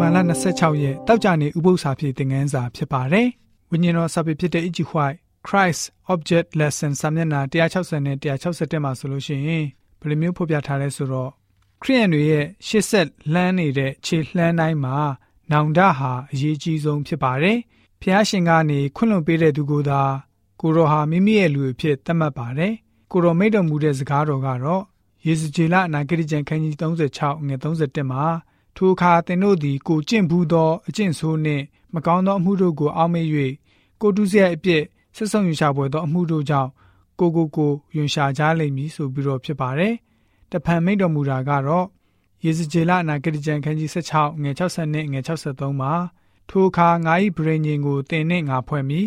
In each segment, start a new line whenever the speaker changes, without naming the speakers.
ဘာလ26ရက်တောက်ကြနေဥပုသ္စာဖြစ်သင်ခန်းစာဖြစ်ပါတယ်။ဝိညာဉ်တော်စာပေဖြစ်တဲ့ E.G. White Christ Object Lesson စာမျက်နှာ160နဲ့161မှာဆိုလို့ရှိရင်ဘယ်လိုမျိုးဖော်ပြထားလဲဆိုတော့ခရိယန်တွေရဲ့ရှစ်ဆက်လှမ်းနေတဲ့ခြေလှမ်းတိုင်းမှာနောင်တဟာအရေးကြီးဆုံးဖြစ်ပါတယ်။ဖျားရှင်ကနေခွင့်လွှတ်ပေးတဲ့သူကိုသာကိုရောဟာမိမိရဲ့လူအဖြစ်သတ်မှတ်ပါတယ်။ကိုရောမိတ်တော်မူတဲ့စကားတော်ကတော့ယေဇကျေလအနာဂတိကျမ်းခန်းကြီး36ငွေ31မှာ ထိုအခါသင်တို့သည် ကိုကျင့်ဘူးသောအကျင့်ဆိုးနှင့် မကောင်းသောအမှုတို့ကို အောက်မေ့၍ကိုတုစရိုက်အပြစ်ဆက်ဆုံယူရှာပွဲသောအမှုတို့ကြောင့်ကိုကိုကိုယွန်ရှာကြလိမ့်မည်ဆိုပြီးတော့ဖြစ်ပါတယ်။တဖန်မိတ်တော်မူတာကတော့ယေဇကျေလအနာဂတိကျမ်းခန်းကြီး16ငွေ60နဲ့ငွေ63မှာထိုအခါငါ၏ဗြိဉ္ဉ်ကိုတင်နှင့်ငါဖွဲ့မိ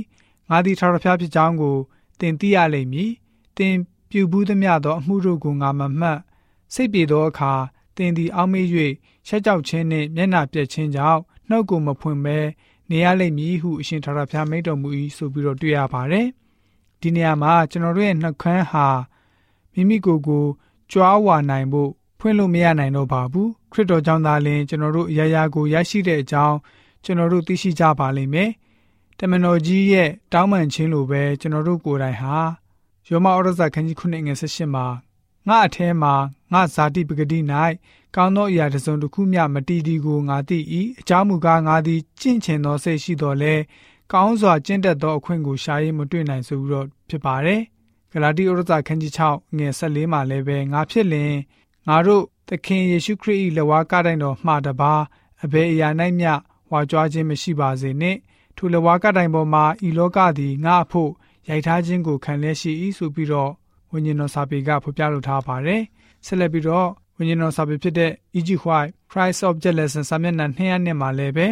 ငါသည်ထာဝရဘုရားဖြစ်ကြောင်းကိုတင်သိရလိမ့်မည်။တင်ပြုဘူးသမျှသောအမှုတို့ကိုငါမမှတ်စိတ်ပြေသောအခါ တင်သည်အောက်မေ့၍ရှက်ကြောက်ခြင်းနှင့်မျက်နှာပြက်ခြင်းကြောင့်နှုတ်ကိုမဖွင့်ဘဲနေရလိမ့်မည်ဟုအရှင်ထာဝရဘုရားမိန့်တော်မူ၏ဆိုပြီးတော့တွေ့ရပါတယ်။ဒီနေရာမှာကျွန်တော်တို့ရဲ့နှုတ်ခမ်းဟာမိမိကိုယ်ကိုကြွားဝါနိုင်ဖို့ဖွင့်လို့မရနိုင်တော့ပါဘူး။ခရစ်တော်ကြောင့်သာလျှင်ကျွန်တော်တို့အရာရာကိုရရှိတဲ့အကြောင်းကျွန်တော်တို့သိရှိကြပါလိမ့်မယ်။တမန်တော်ကြီးရဲ့တောင်းပန်ခြင်းလိုပဲကျွန်တော်တို့ကိုယ်တိုင်ဟာယောမဩရစာခန်းကြီး9ငွေ18မှာ ငါအแทမှာငါဇာတိပဂတိ၌ကောင်းသောအရာတစ်စုံတစ်ခုမျှမတည်တည်ကိုငါသိ၏အကြောင်းမူကားငါသည်ကြင့်ချင်သောစိတ်ရှိတော်လဲကောင်းစွာကျင့်တတ်သောအခွင့်ကိုရှာရေးမတွေ့နိုင်ဆိုပြီးတော့ဖြစ်ပါတယ်ဂလာတိဩရစာခန်းကြီး6ငွေ14မှာလည်းပဲငါဖြစ်လင်ငါတို့သခင်ယေရှုခရစ်၏လက်ဝါးကတိုင်တော်မှာတပါအဘယ်အရာ၌မျှဝါကြွားခြင်းမရှိပါစေနှင့်ထိုလက်ဝါးကတိုင်ပေါ်မှာဤလောကသည်ငါအဖို့ရိုက်ထားခြင်းကိုခံလျက်ရှိ၏ဆိုပြီးတော့ ဝိညာဉ်တော်စာပေကဖော်ပြလိုထားပါတယ်ဆက်လက်ပြီးတော့ဝိညာဉ်တော်စာပေဖြစ်တဲ့ E.G. White Christ Object Lesson စာမျက်နှာ200နဲ့မှာလည်းပဲ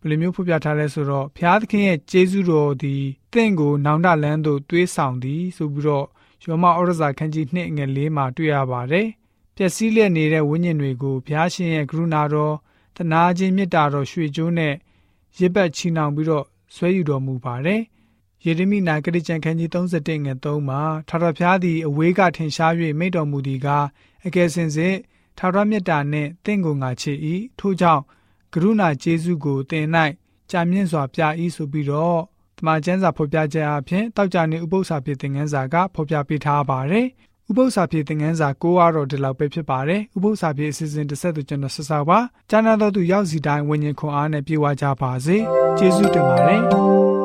ဘယ်လိုမျိုးဖော်ပြထားလဲဆိုတော့ဘုရားသခင်ရဲ့ကျေးဇူးတော်သည်တင့်ကိုနောင်တလန်းသို့တွေးဆောင်သည်ဆိုပြီးတော့ယောမဩရစာခန်းကြီး2ငွေ4မှာတွေ့ရပါတယ်ပျက်စီးလျက်နေတဲ့ဝိညာဉ်တွေကိုဘုရားရှင်ရဲ့ကရုဏာတော်တနာခြင်းမေတ္တာတော်ရွှေကျိုးနဲ့ရစ်ပတ်ချီနှောင်ပြီးတော့ဆွဲယူတော်မူပါတယ် ယေရမိနာဂရိကျမ်းခန်းကြီး31ငွေ3မှာထာဝရဘုရားသည်အဝေးကထင်ရှား၍မိန့်တော်မူသည်ကားအကယ်စင်စစ်ထာဝရမြတ်တာနှင့်တင့်ကိုငါချေ၏ထို့ကြောင့်ကရုဏာကျေးဇူးကိုတင်၌ကြာမြင့်စွာပြ၏ဆိုပြီးတော့တမန်ကျမ်းစာဖော်ပြချက်အဖြစ်တောက်ကြနေဥပု္ပ္ပစာဖြစ်တဲ့ငန်းစာကဖော်ပြပေးထားပါတယ်ဥပု္ပ္ပစာဖြစ်တဲ့ငန်းစာကိုအားတော့ဒီလောက်ပဲဖြစ်ပါတယ်ဥပု္ပ္ပစာဖြစ်အစီအစဉ်တစ်ဆက်သူကျွန်တော်ဆက်စားပါကျမ်းသာတော်သူရောက်စီတိုင်းဝิญဉ်ခွန်အားနဲ့ပြေဝကြပါစေကျေးဇူးတင်ပါတယ်